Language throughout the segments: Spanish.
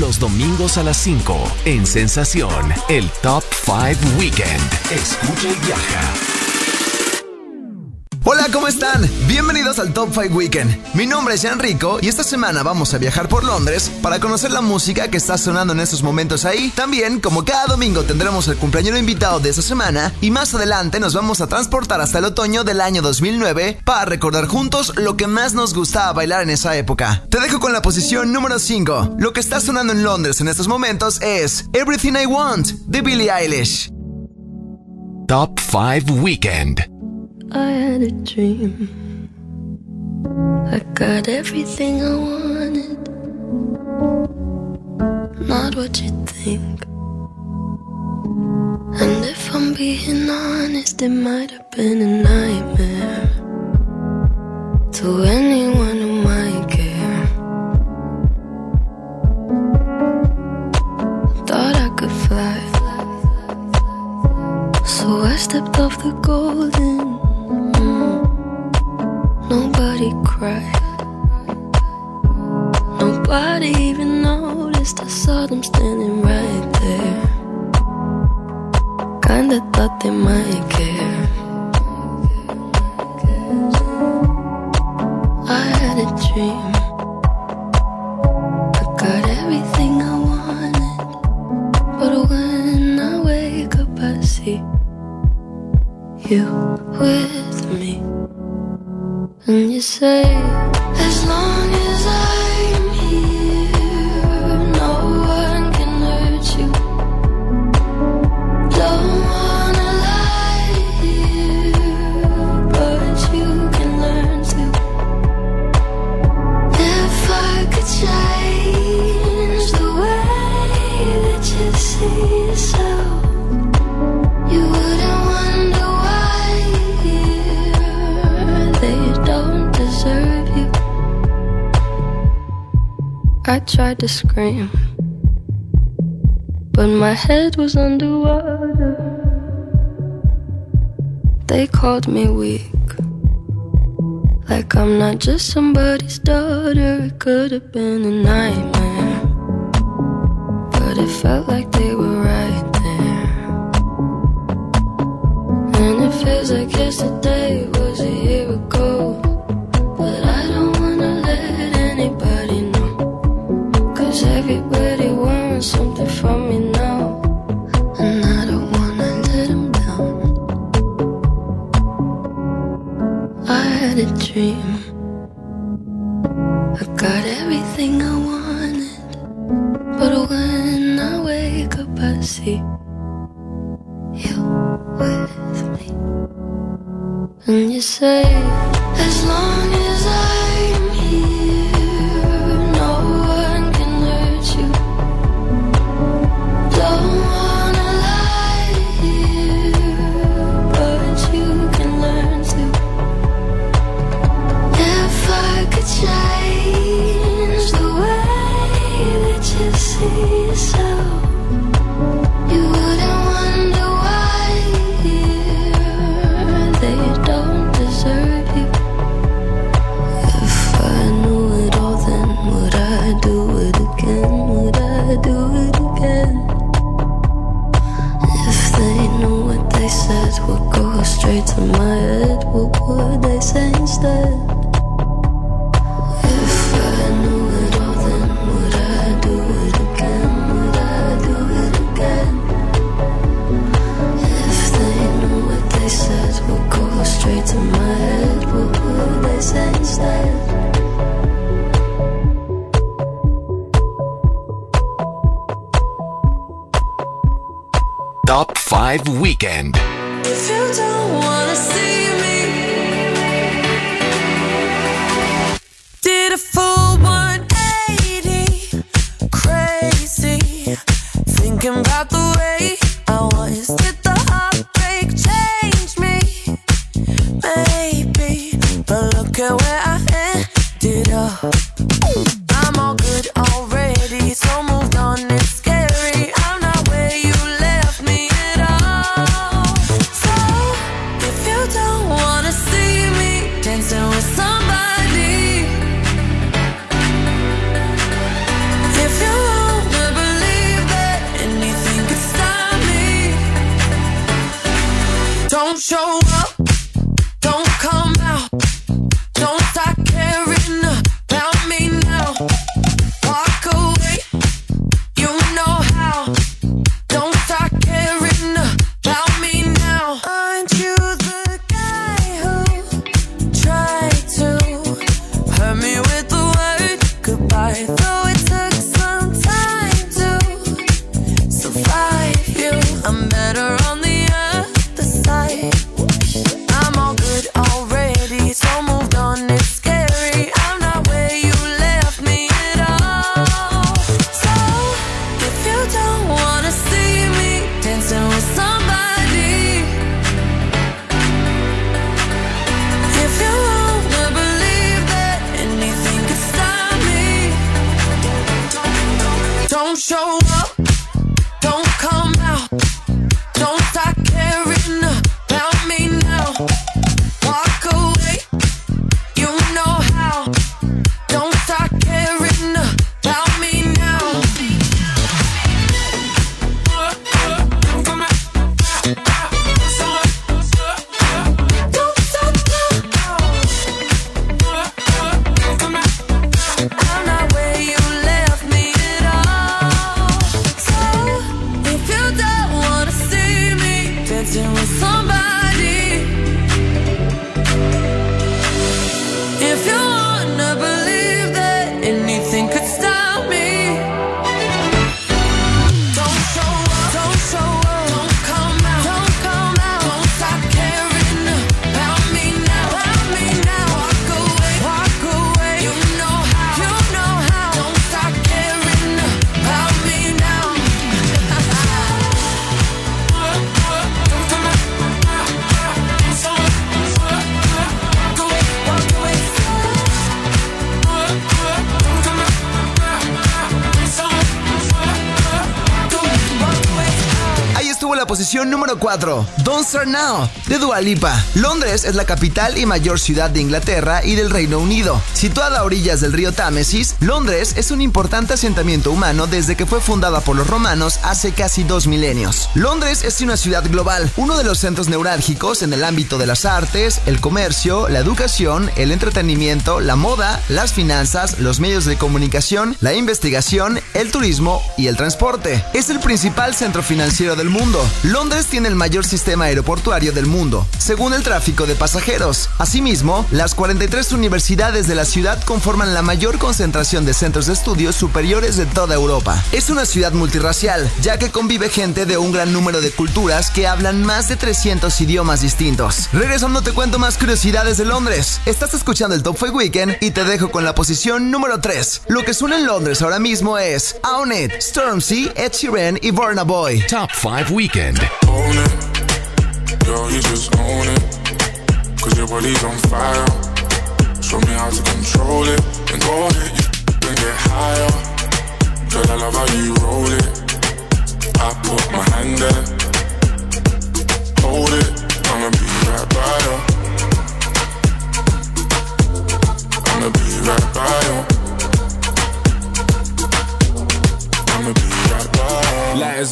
Los domingos a las 5 en Sensación, el Top 5 Weekend. Escucha y viaja. Hola, ¿cómo están? Bienvenidos al Top 5 Weekend. Mi nombre es Jan Rico y esta semana vamos a viajar por Londres para conocer la música que está sonando en estos momentos ahí. También, como cada domingo tendremos el cumpleaños invitado de esta semana y más adelante nos vamos a transportar hasta el otoño del año 2009 para recordar juntos lo que más nos gustaba bailar en esa época. Te dejo con la posición número 5. Lo que está sonando en Londres en estos momentos es Everything I Want de Billie Eilish. Top 5 Weekend. I had a dream. I got everything I wanted. Not what you think. And if I'm being honest, it might have been a nightmare. To anyone who might care. Thought I could fly. So I stepped off the golden Nobody cried. Nobody even noticed. I saw them standing right there. Kinda thought they might care. I had a dream. I got everything I wanted. But when I wake up, I see you with me. And you say, as long my head was underwater. They called me weak, like I'm not just somebody's daughter. It could have been a nightmare, but it felt like they were right there. And it feels like yesterday número 4, Don't Start Now, de Dua Lipa. Londres es la capital y mayor ciudad de Inglaterra y del Reino Unido. Situada a orillas del río Támesis, Londres es un importante asentamiento humano desde que fue fundada por los romanos hace casi dos milenios. Londres es una ciudad global, uno de los centros neurálgicos en el ámbito de las artes, el comercio, la educación, el entretenimiento, la moda, las finanzas, los medios de comunicación, la investigación, el turismo y el transporte. Es el principal centro financiero del mundo. Londres tiene el mayor sistema aeroportuario del mundo, según el tráfico de pasajeros. Asimismo, las 43 universidades de la ciudad conforman la mayor concentración de centros de estudios superiores de toda Europa. Es una ciudad multirracial, ya que convive gente de un gran número de culturas que hablan más de 300 idiomas distintos. Regresando te cuento más curiosidades de Londres. Estás escuchando el Top 5 Weekend y te dejo con la posición número 3. Lo que suena en Londres ahora mismo es Own It, Stormzy, Ed Sheeran y Burna Boy. Top 5 Weekend. Own it, girl, you just own it. Cause your body's on fire. Show me how to control it. And go ahead, you and get higher. Girl, I love how you roll it. I put my hand there. Hold it, I'ma be right by you. I'ma be right by you.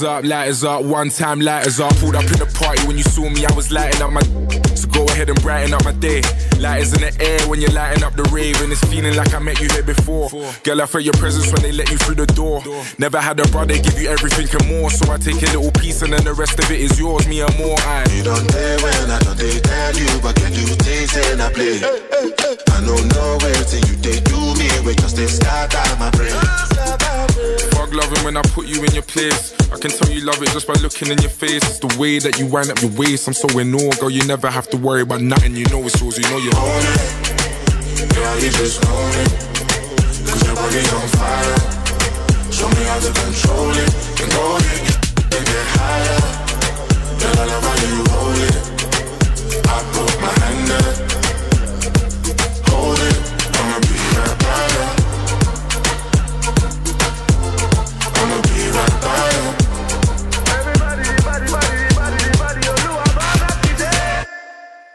Lighters up, lighters up, one time lighters up. Pulled up in the party when you saw me, I was lighting up my. So go ahead and brighten up my day. Lighters in the air when you're lighting up the rave, and it's feeling like I met you here before. Girl, I felt your presence when they let you through the door. Never had a brother give you everything and more, so I take a little piece and then the rest of it is yours, me and more. I. You don't play when I don't they tell you, but can you taste and I play? I know nowhere till you they do me, we just they out my brain. Fuck loving when I put you in your place. I can tell you love it just by looking in your face. It's the way that you wind up your waist. I'm so in awe, girl. You never have to worry about nothing. You know it's yours. You know you own it. Girl, you just own it. Cause your body's on fire. Show me how to control it. And go ahead and get higher. Girl, I love how you roll it. I put my hand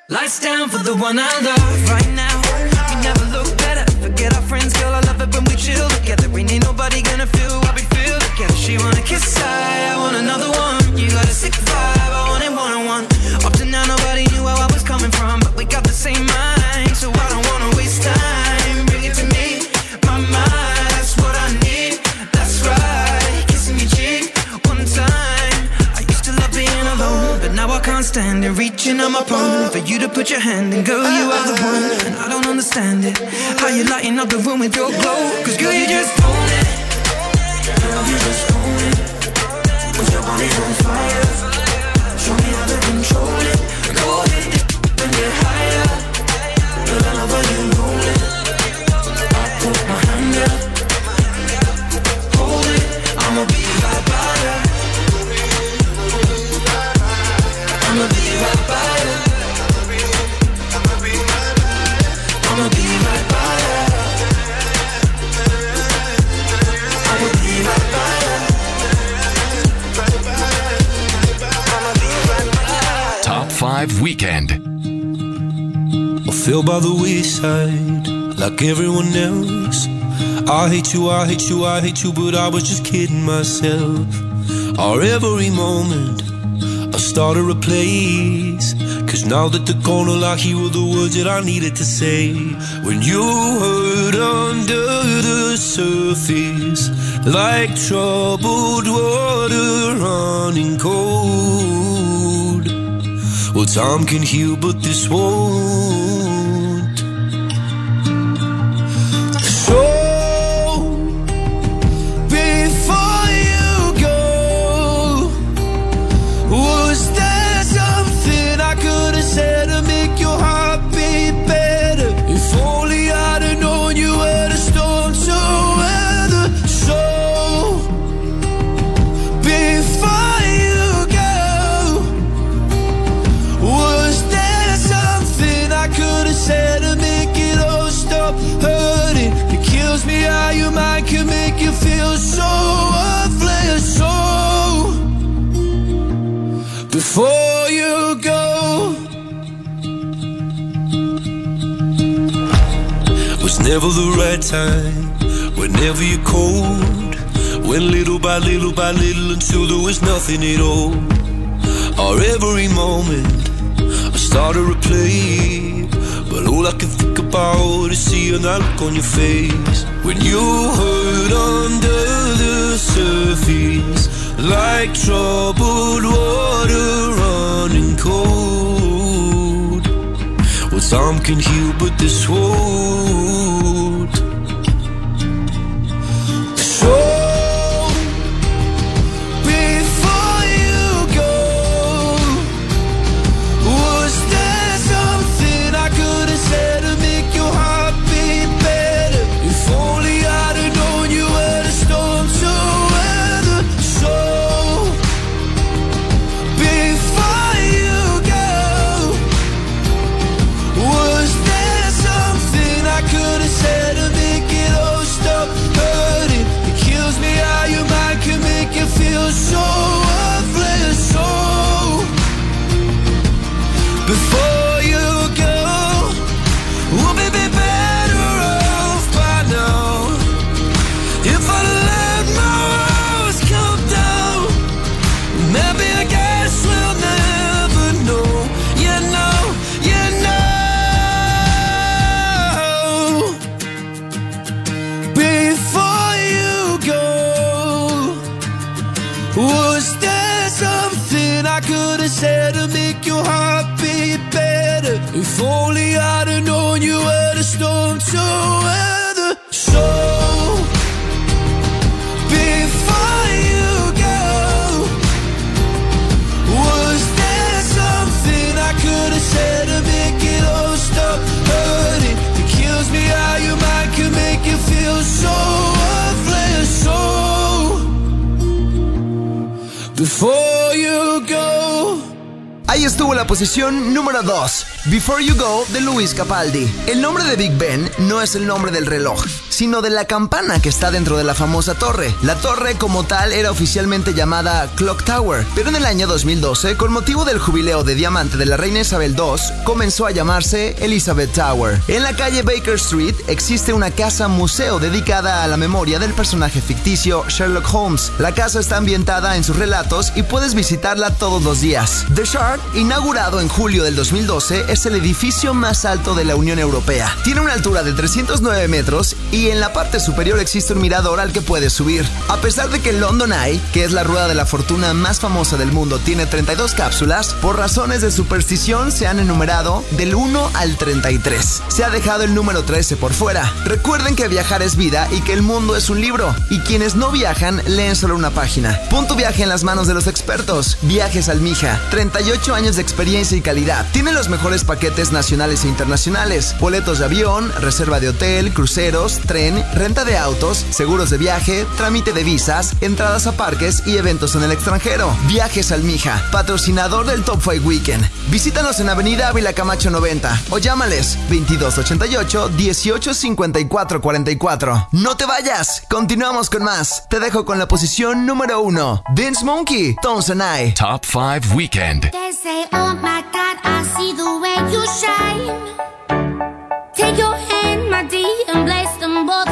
Lights down for the one I love right now. We never look better. Forget our friends, girl. I love it when we chill together. We need nobody gonna feel what we feel together. She wanna kiss, I, I want another one. You got a sick vibe, I want it one on one. Up to now, nobody knew where I was coming from, but we got the same mind. It. Reaching on my palm for you to put your hand in. Girl, you are the one, and I don't understand it. How you lighting up the room with your glow? Cause girl, you just own it. Girl, you just own it. Cause your body's on fire. Show me how to control it. Go ahead and get higher. Girl, I love how you roll it. 5 Weekend. I fell by the wayside like everyone else. I hate you, I hate you, I hate you, but I was just kidding myself. Our every moment, I started a place. Cause now that the corner all I were the words that I needed to say. When you hurt under the surface, like troubled water running cold. Some can heal, but this wound your mind can make you feel so worthless. So before you go, was never the right time. Whenever you're cold, went little by little by little until there was nothing at all. Our every moment. I started to play, but all I can think about is seeing that look on your face when you hurt under the surface, like troubled water running cold. Well, time can heal, but this won't. So said to make your heart beat better? If only I'd have known you were the storm to Ahí estuvo la posición número 2, Before You Go de Luis Capaldi. El nombre de Big Ben no es el nombre del reloj, sino de la campana que está dentro de la famosa torre. La torre como tal era oficialmente llamada Clock Tower, pero en el año 2012, con motivo del jubileo de diamante de la reina Isabel II, comenzó a llamarse Elizabeth Tower. En la calle Baker Street existe una casa museo dedicada a la memoria del personaje ficticio Sherlock Holmes. La casa está ambientada en sus relatos y puedes visitarla todos los días. The Shard, inaugurado en julio del 2012, es el edificio más alto de la Unión Europea. Tiene una altura de 309 metros y en la parte superior existe un mirador al que puedes subir. A pesar de que London Eye, que es la rueda de la fortuna más famosa del mundo, tiene 32 cápsulas, por razones de superstición se han enumerado del 1 al 33. Se ha dejado el número 13 por fuera. Recuerden que viajar es vida y que el mundo es un libro, y quienes no viajan leen solo una página. Punto viaje en las manos de los expertos. Viajes Almija, 38 años de experiencia y calidad. Tiene los mejores paquetes nacionales e internacionales, boletos de avión, reserva de hotel, cruceros, tren, renta de autos, seguros de viaje, trámite de visas, entradas a parques y eventos en el extranjero. Viajes Almija, patrocinador del Top 5 Weekend. Visítanos en Avenida Ávila Camacho 90 o llámales 2288 1854 44. No te vayas, continuamos con más. Te dejo con la posición número 1. Vince Monkey, Tones and I. Top 5 Weekend. They say, oh my God, I see the way you shine. Take your hand, my dear, and bless them both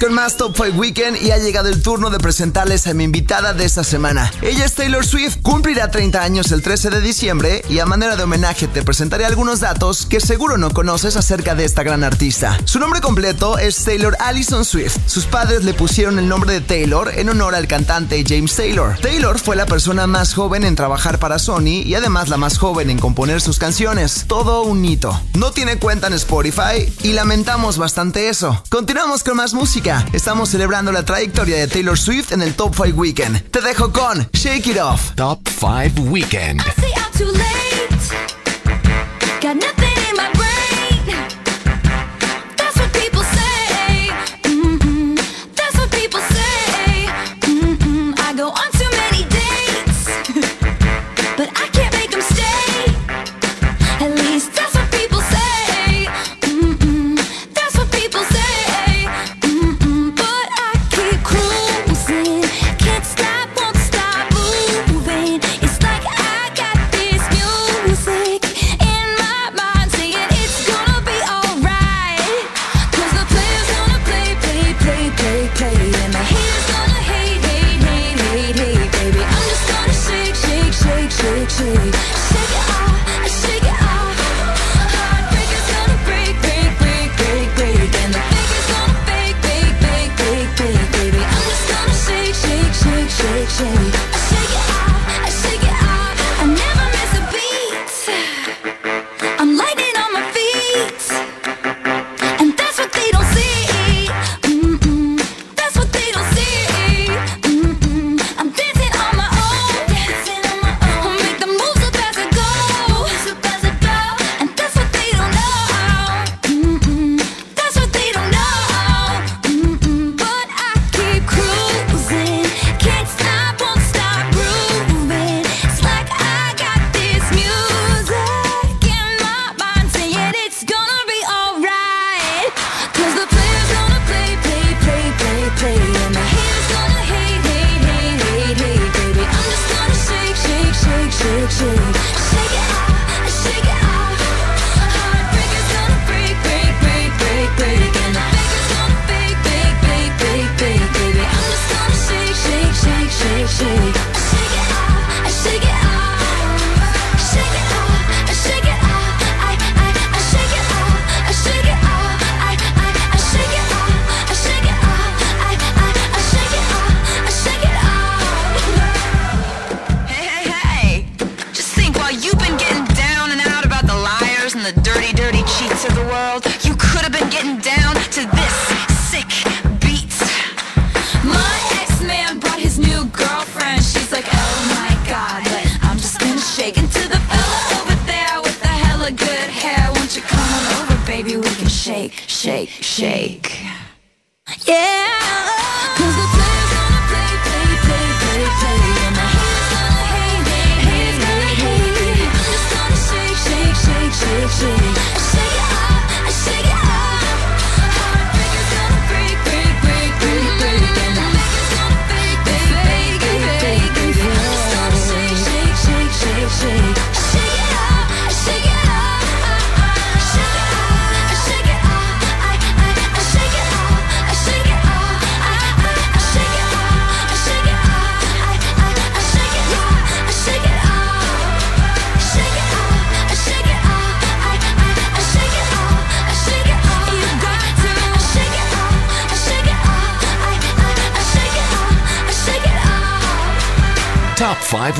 Con más Top 5 Weekend y ha llegado el turno de presentarles a mi invitada de esta semana. Ella es Taylor Swift, cumplirá 30 años el 13 de diciembre y a manera de homenaje te presentaré algunos datos que seguro no conoces acerca de esta gran artista. Su nombre completo es Taylor Allison Swift. Sus padres le pusieron el nombre de Taylor en honor al cantante James Taylor. Taylor fue la persona más joven en trabajar para Sony y además la más joven en componer sus canciones. Todo un hito. No tiene cuenta en Spotify y lamentamos bastante eso. Continuamos con más música. Estamos celebrando la trayectoria de Taylor Swift en el Top 5 Weekend. Te dejo con Shake It Off. Top 5 Weekend. See, Shake, shake.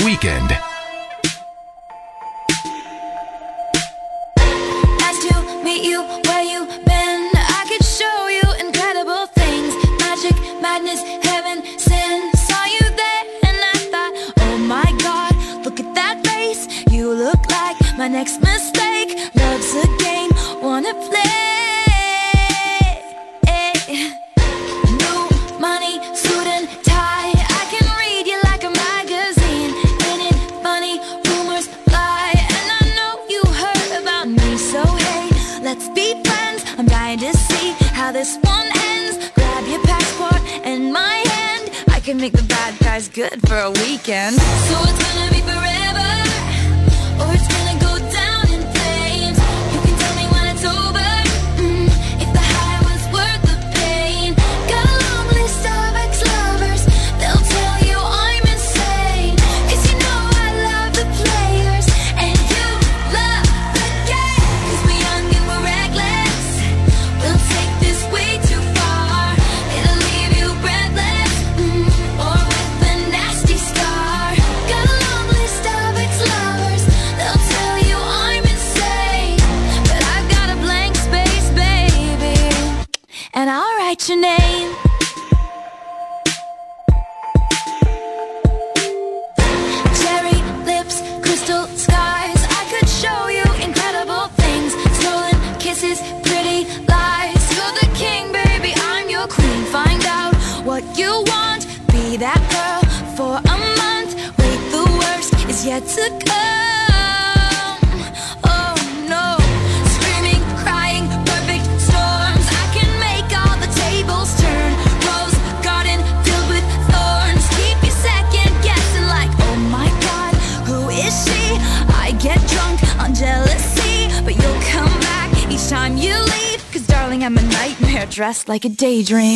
weekend. daydream.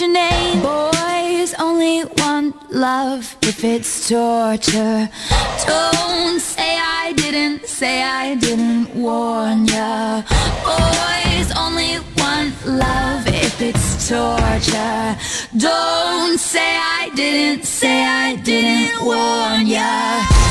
your name? Boys only want love. If it's torture Don't say I didn't, say I didn't warn ya. Boys only want love. If it's torture Don't say I didn't, say I didn't warn ya.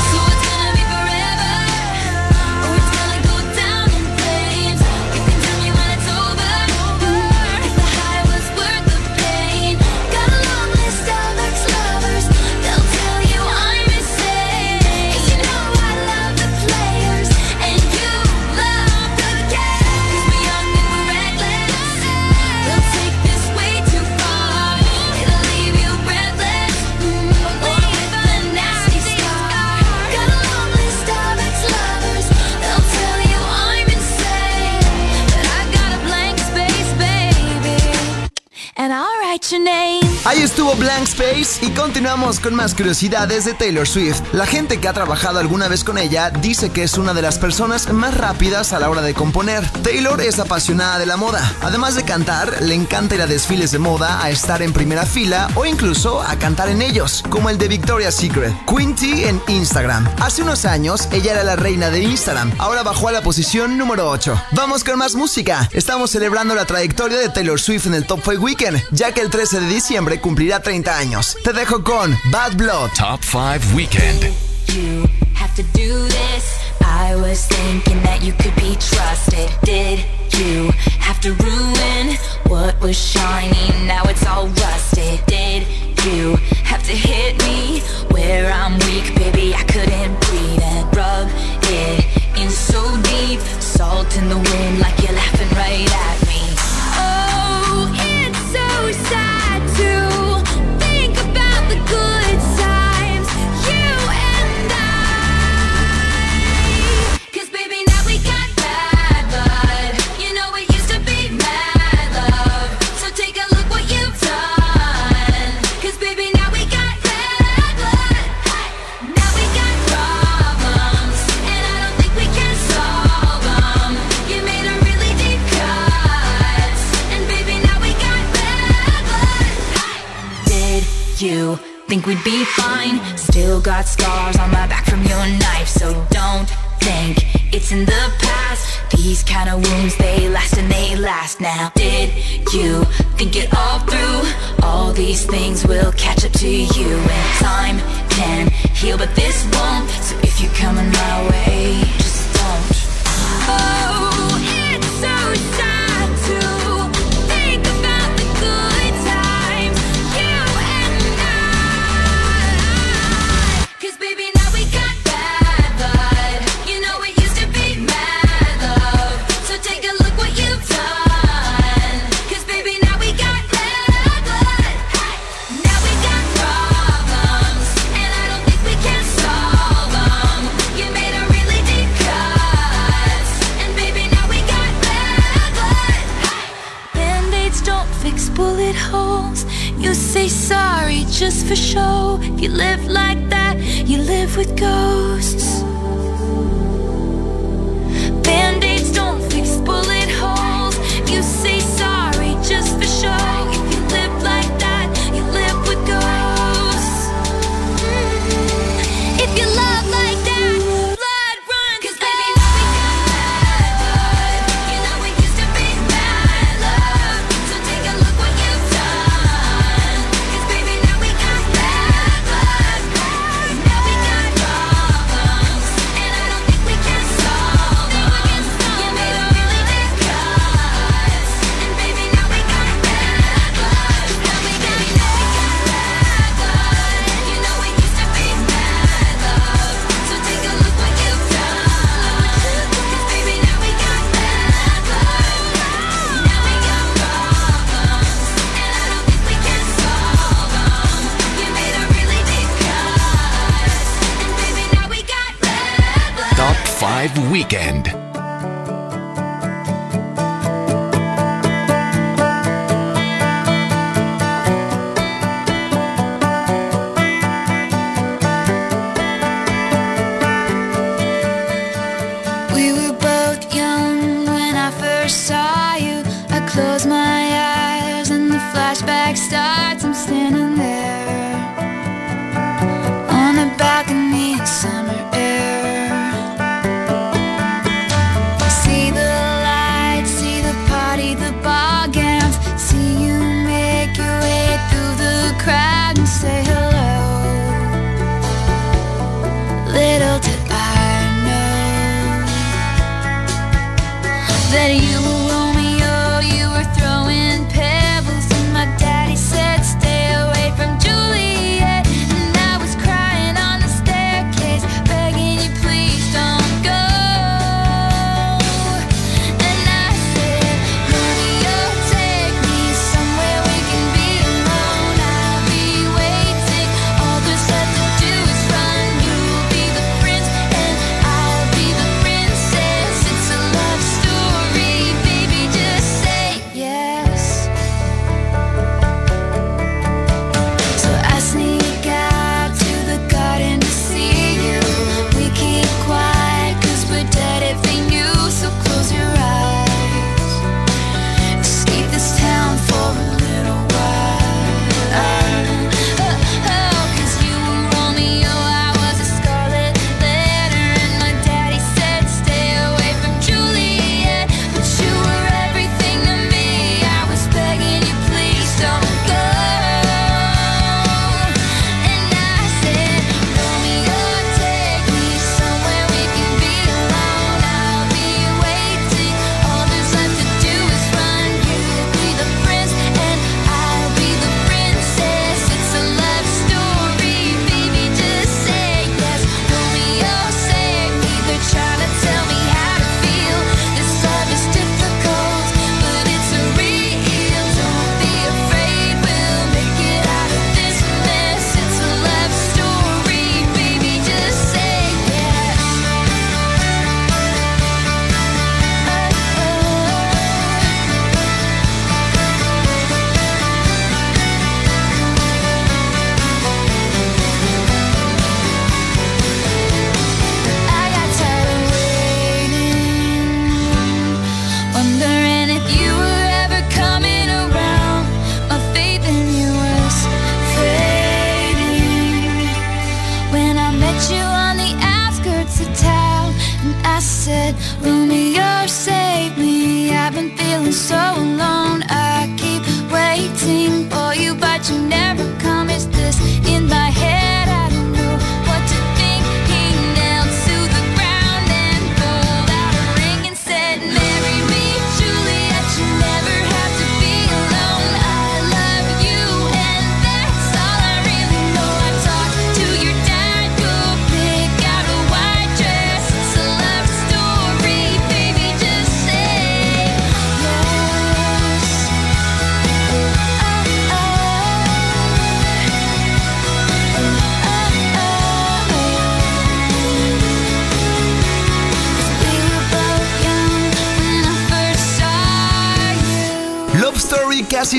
and I'll write your name. Ahí estuvo Blank Space y continuamos con más curiosidades de Taylor Swift. La gente que ha trabajado alguna vez con ella dice que es una de las personas más rápidas a la hora de componer. Taylor es apasionada de la moda. Además de cantar, le encanta ir a desfiles de moda, a estar en primera fila o incluso a cantar en ellos, como el de Victoria's Secret. Quinty en Instagram. Hace unos años ella era la reina de Instagram, ahora bajó a la posición número 8. Vamos con más música. Estamos celebrando la trayectoria de Taylor Swift en el Top 5 Weekend, ya que el 13 de diciembre cumplirá 30 años. Te dejo con Bad Blood. Top 5 Weekend. You have to do this. I was thinking just for show. If you live like that, you live with ghosts. summer air.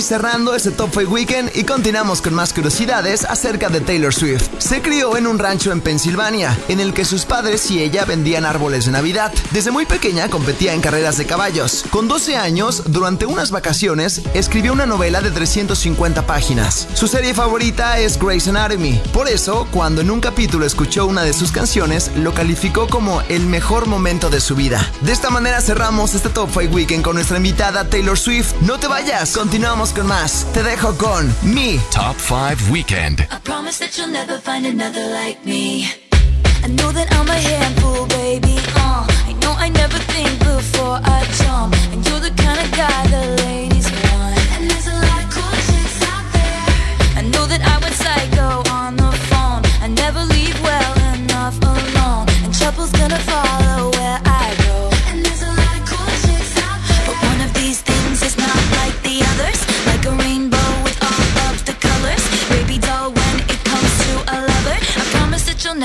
Cerrando este Top 5 Weekend y continuamos con más curiosidades acerca de Taylor Swift. Se crió en un rancho en Pensilvania, en el que sus padres y ella vendían árboles de Navidad. Desde muy pequeña competía en carreras de caballos. Con 12 años, durante unas vacaciones, escribió una novela de 350 páginas. Su serie favorita es Grey's Anatomy. Por eso, cuando en un capítulo escuchó una de sus canciones, lo calificó como el mejor momento de su vida. De esta manera cerramos este Top 5 Weekend con nuestra invitada Taylor Swift. No te vayas, continuamos con más. Te dejo con Mi Top 5 Weekend. I promise that you'll never find another like me. I know that I'm a handful, baby. Uh, I know I never think before I jump. And you're the kind of guy the ladies want. And there's a lot of cool chicks out there. I know that I went psycho on the phone. I never leave well enough alone. And trouble's gonna follow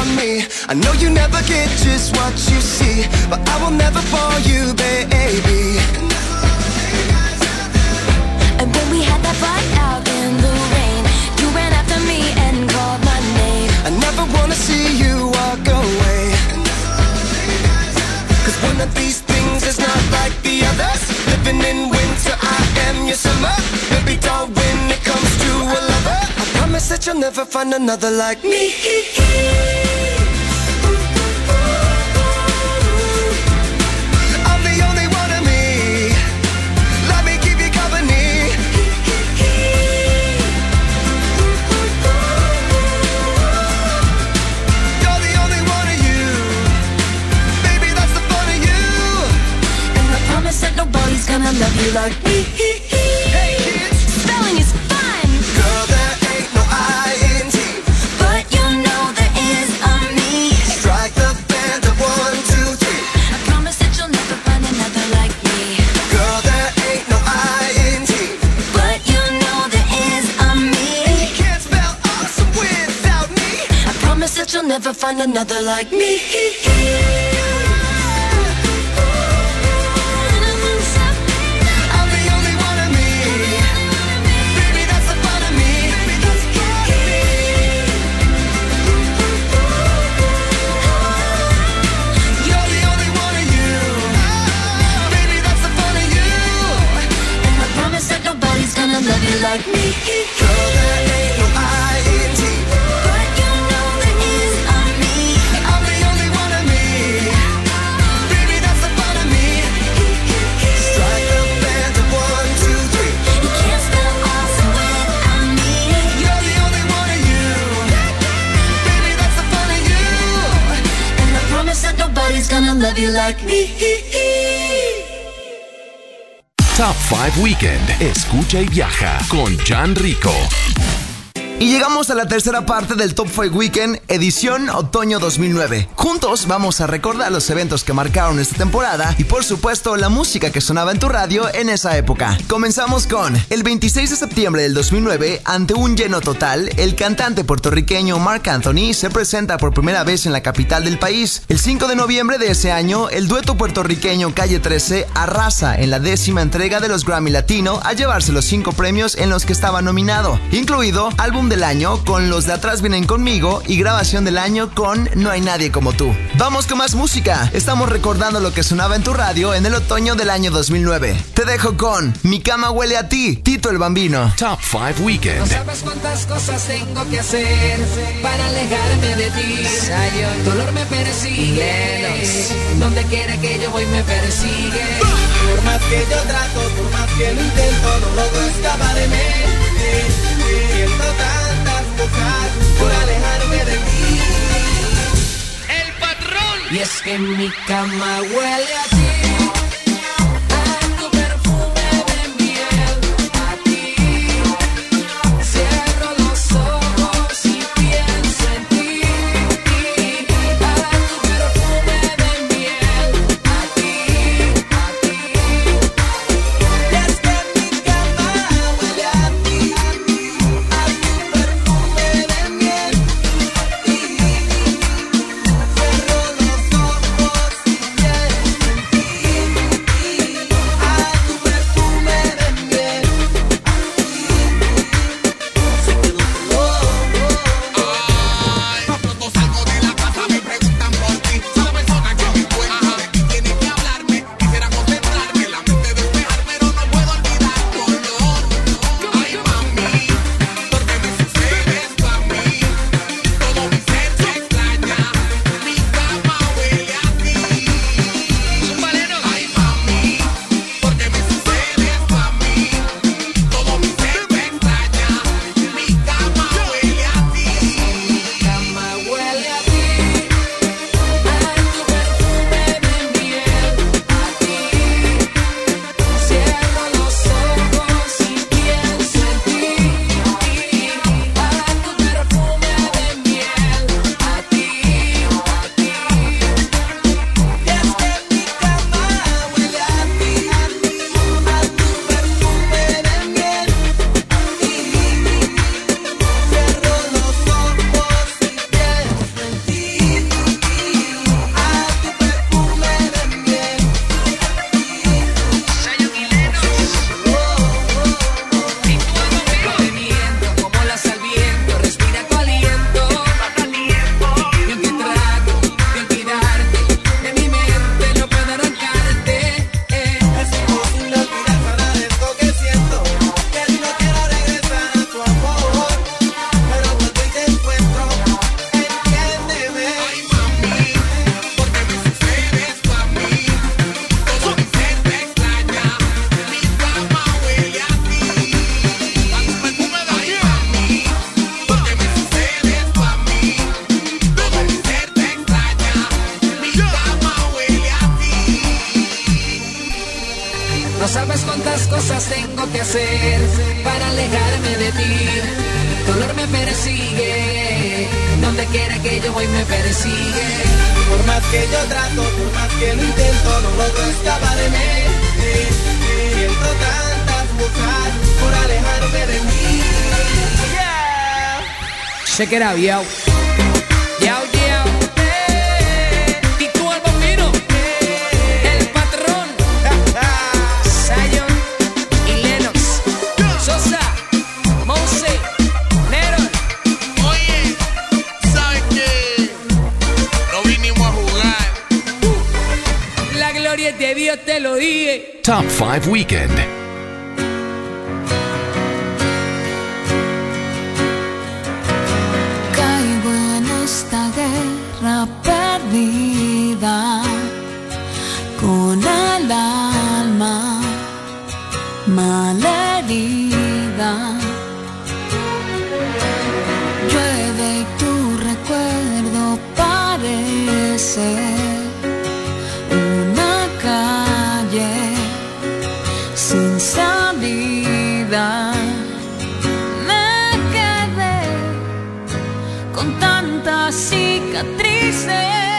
about me. I know you never get just what you see, but I will never fall you, baby. And when we had that fight out in the rain, you ran after me and called my name. I never wanna see you walk away. Cause one of these things is not like the others. Living in winter, I am your summer. Baby doll, when it comes to a lover, I promise that you'll never find another like me. love you like me. Hey kids, Spelling is fun, girl, there ain't no I-N-T. but you know there is a me. Strike the band of one, two, three. I promise that you'll never find another like me. Girl, there ain't no I-N-T. But you know there is a me. You Can't spell awesome without me. I promise that you'll never find another like me. like me. Girl, there ain't no I-N-T. But you know me. I'm the only one of me. Baby, that's the fun of me. Strike the band one, two, three. You can't without me. You're the only one of you. Baby, that's the fun of you. And I promise that nobody's gonna love you like me. Top 5 Weekend. Escucha y viaja con Jan Rico. Y llegamos a la tercera parte del Top 5 Weekend, edición otoño 2009. Juntos vamos a recordar los eventos que marcaron esta temporada y por supuesto la música que sonaba en tu radio en esa época. Comenzamos con el 26 de septiembre del 2009, ante un lleno total, el cantante puertorriqueño Mark Anthony se presenta por primera vez en la capital del país. El 5 de noviembre de ese año, el dueto puertorriqueño Calle 13 arrasa en la décima entrega de los Grammy Latino a llevarse los cinco premios en los que estaba nominado, incluido álbum del año con Los de atrás vienen conmigo y grabación del año con No hay nadie como tú. Vamos con más música. Estamos recordando lo que sonaba en tu radio en el otoño del año 2009. Te dejo con Mi cama huele a ti, Tito el Bambino. Top 5 Weekend. No sabes cuántas cosas tengo que hacer para alejarme de ti. Dolor me persigue. Donde quiera que yo voy me persigue. Por más que yo trato, por más que lo intento, no logro escapar de mí. Por alejarme de ti. El patrón. Y es que mi cama huele a ti. Check it out, yo. Yo, yo. te lo dije. Top 5 Weekend. tantas cicatrices.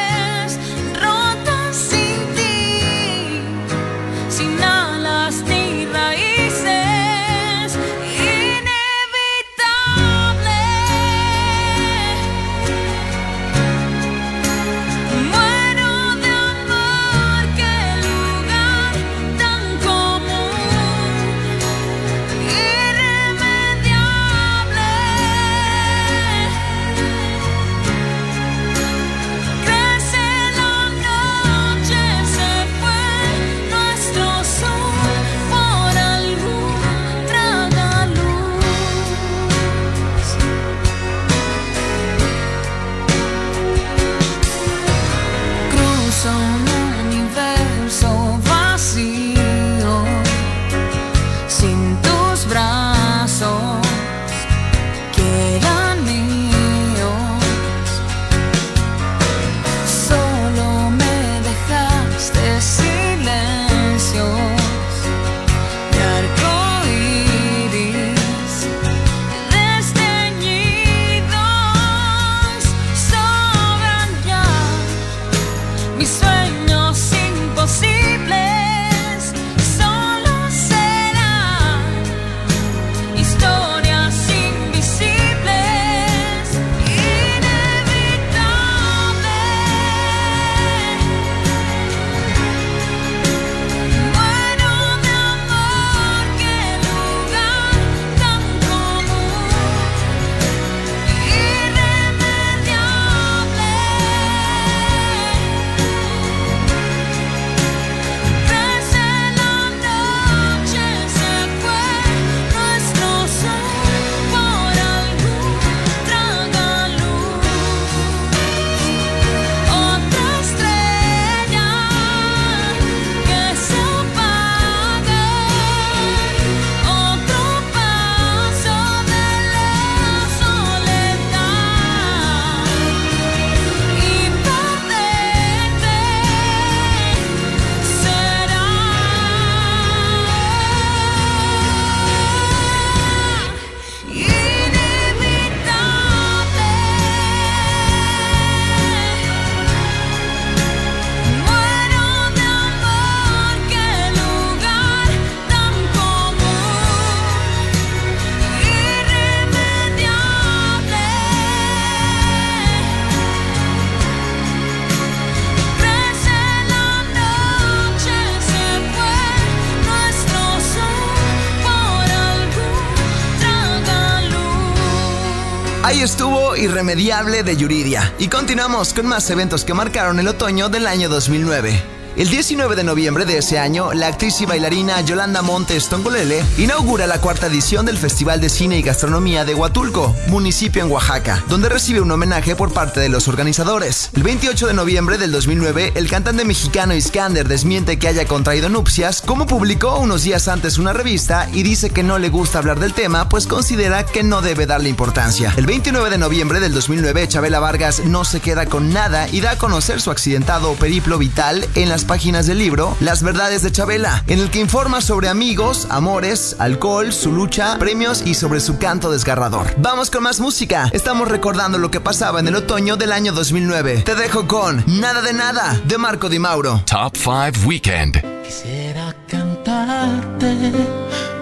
Irremediable de Yuridia. Y continuamos con más eventos que marcaron el otoño del año 2009. El 19 de noviembre de ese año, la actriz y bailarina Yolanda Montes Tongolele inaugura la cuarta edición del Festival de Cine y Gastronomía de Huatulco, municipio en Oaxaca, donde recibe un homenaje por parte de los organizadores. El 28 de noviembre del 2009, el cantante mexicano Iskander desmiente que haya contraído nupcias, como publicó unos días antes una revista y dice que no le gusta hablar del tema, pues considera que no debe darle importancia. El 29 de noviembre del 2009, Chabela Vargas no se queda con nada y da a conocer su accidentado periplo vital en las primeras páginas del libro Las verdades de Chabela, en el que informa sobre amigos, amores, alcohol, su lucha, premios y sobre su canto desgarrador. Vamos con más música. Estamos recordando lo que pasaba en el otoño del año 2009. Te dejo con Nada de Nada de Marco Di Mauro. Top 5 Weekend. Quisiera cantarte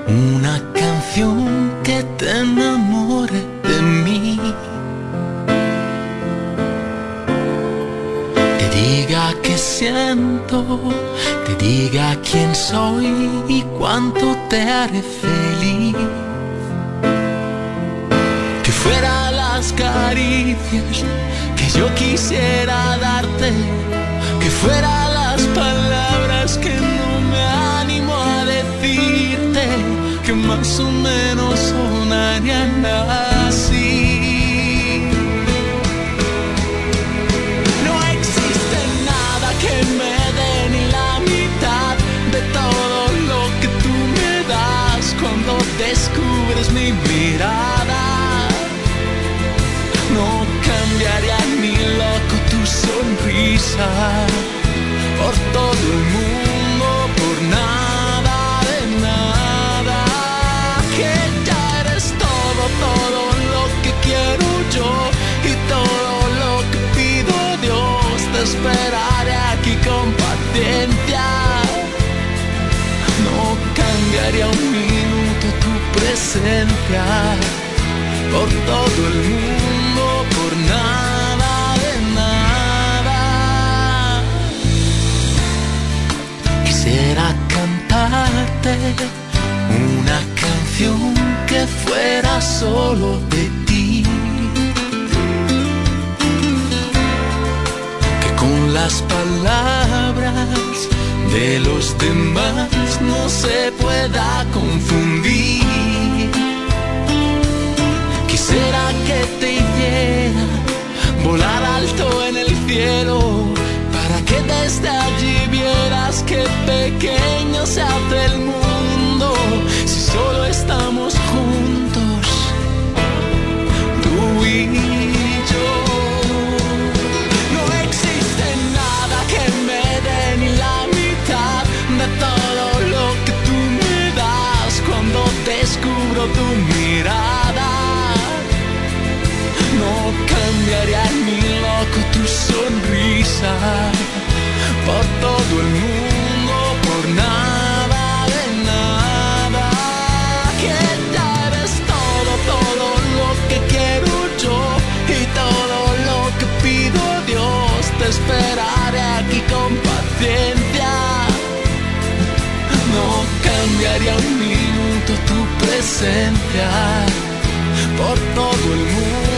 una canción que te enamore diga que siento, te diga quién soy y cuánto te haré feliz. Que fuera las caricias que yo quisiera darte, que fuera las palabras que no me animo a decirte, que más o menos sonarían así. Descubres mi mirada. No cambiaría ni loco tu sonrisa por todo el mundo, por nada de nada. Que ya eres todo, todo lo que quiero yo y todo lo que pido Dios. Te esperaré aquí con paciencia. No cambiaría un presencia por todo el mundo, por nada de nada. Quisiera cantarte una canción que fuera solo de ti. Que con las palabras de los demás no se pueda confundir. Desde allí vieras qué pequeño se hace el mundo esperaré aquí con paciencia. No cambiaría un minuto tu presencia por todo el mundo,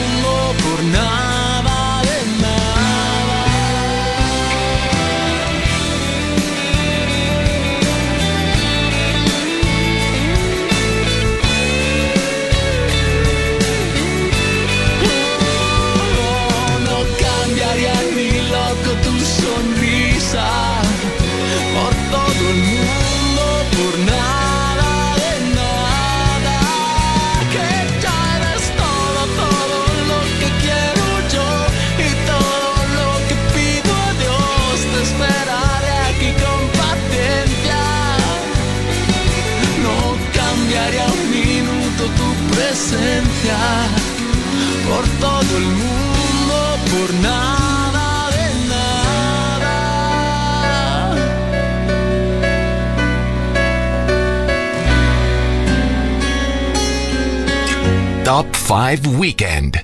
5 Weekend.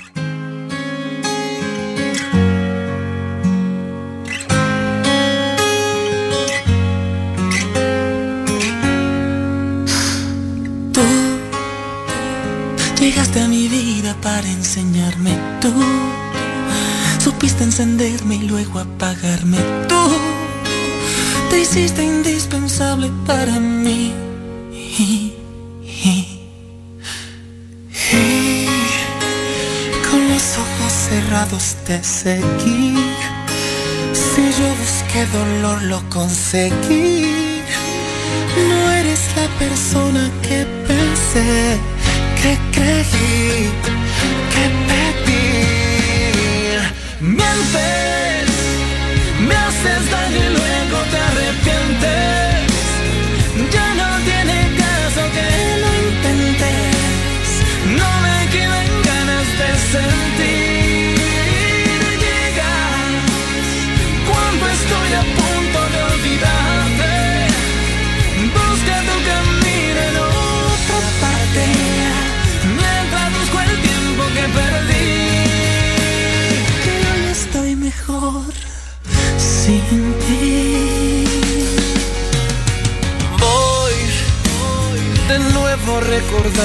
Tú llegaste a mi vida para enseñarme. Tú supiste encenderme y luego apagarme. Tú te hiciste te seguí. Si yo busqué dolor, lo conseguí.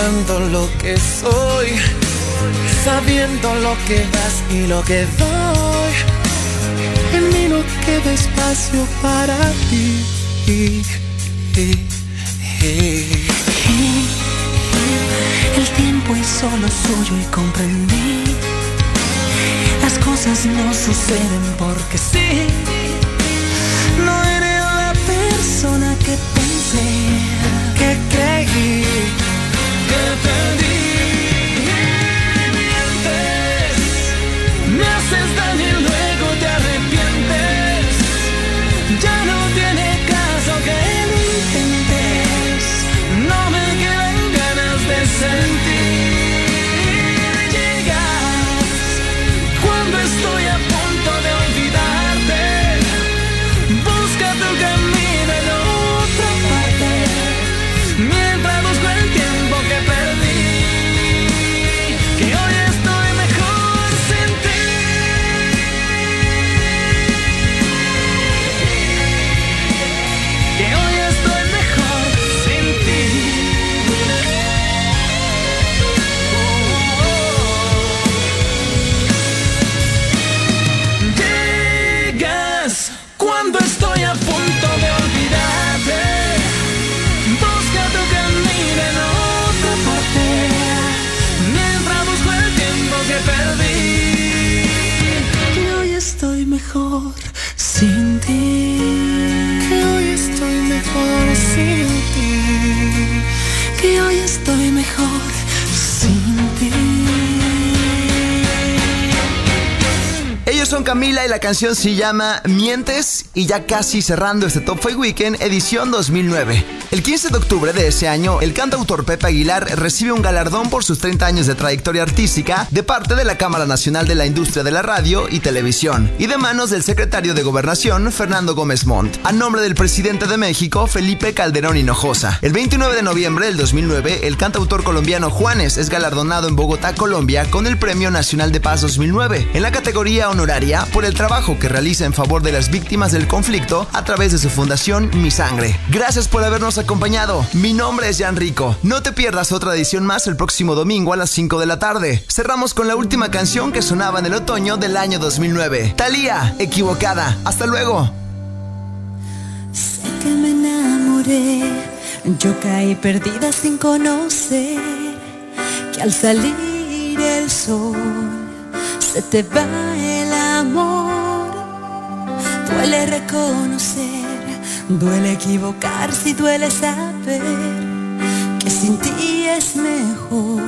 Amando lo que soy, sabiendo lo que das y lo que doy. En mí no queda espacio para ti. El tiempo es solo suyo y comprendí. Las cosas no suceden porque sí. Que Camila y la canción se llama Mientes y ya casi cerrando este Top 5 Weekend edición 2009. El 15 de octubre de ese año, el cantautor Pepe Aguilar recibe un galardón por sus 30 años de trayectoria artística de parte de la Cámara Nacional de la Industria de la Radio y Televisión y de manos del secretario de Gobernación Fernando Gómez Montt, a nombre del presidente de México Felipe Calderón Hinojosa. El 29 de noviembre del 2009, el cantautor colombiano Juanes es galardonado en Bogotá, Colombia, con el Premio Nacional de Paz 2009 en la categoría honoraria por el trabajo que realiza en favor de las víctimas del conflicto a través de su fundación Mi Sangre. Gracias por habernos acompañado. Mi nombre es Jan Rico. No te pierdas otra edición más el próximo domingo a las 5 de la tarde. Cerramos con la última canción que sonaba en el otoño del año 2009. Thalía, equivocada. Hasta luego. que me enamoré. Yo caí perdida sin conocer que al salir el sol se te va amor. Duele reconocer, duele equivocarse y duele saber que sin ti es mejor.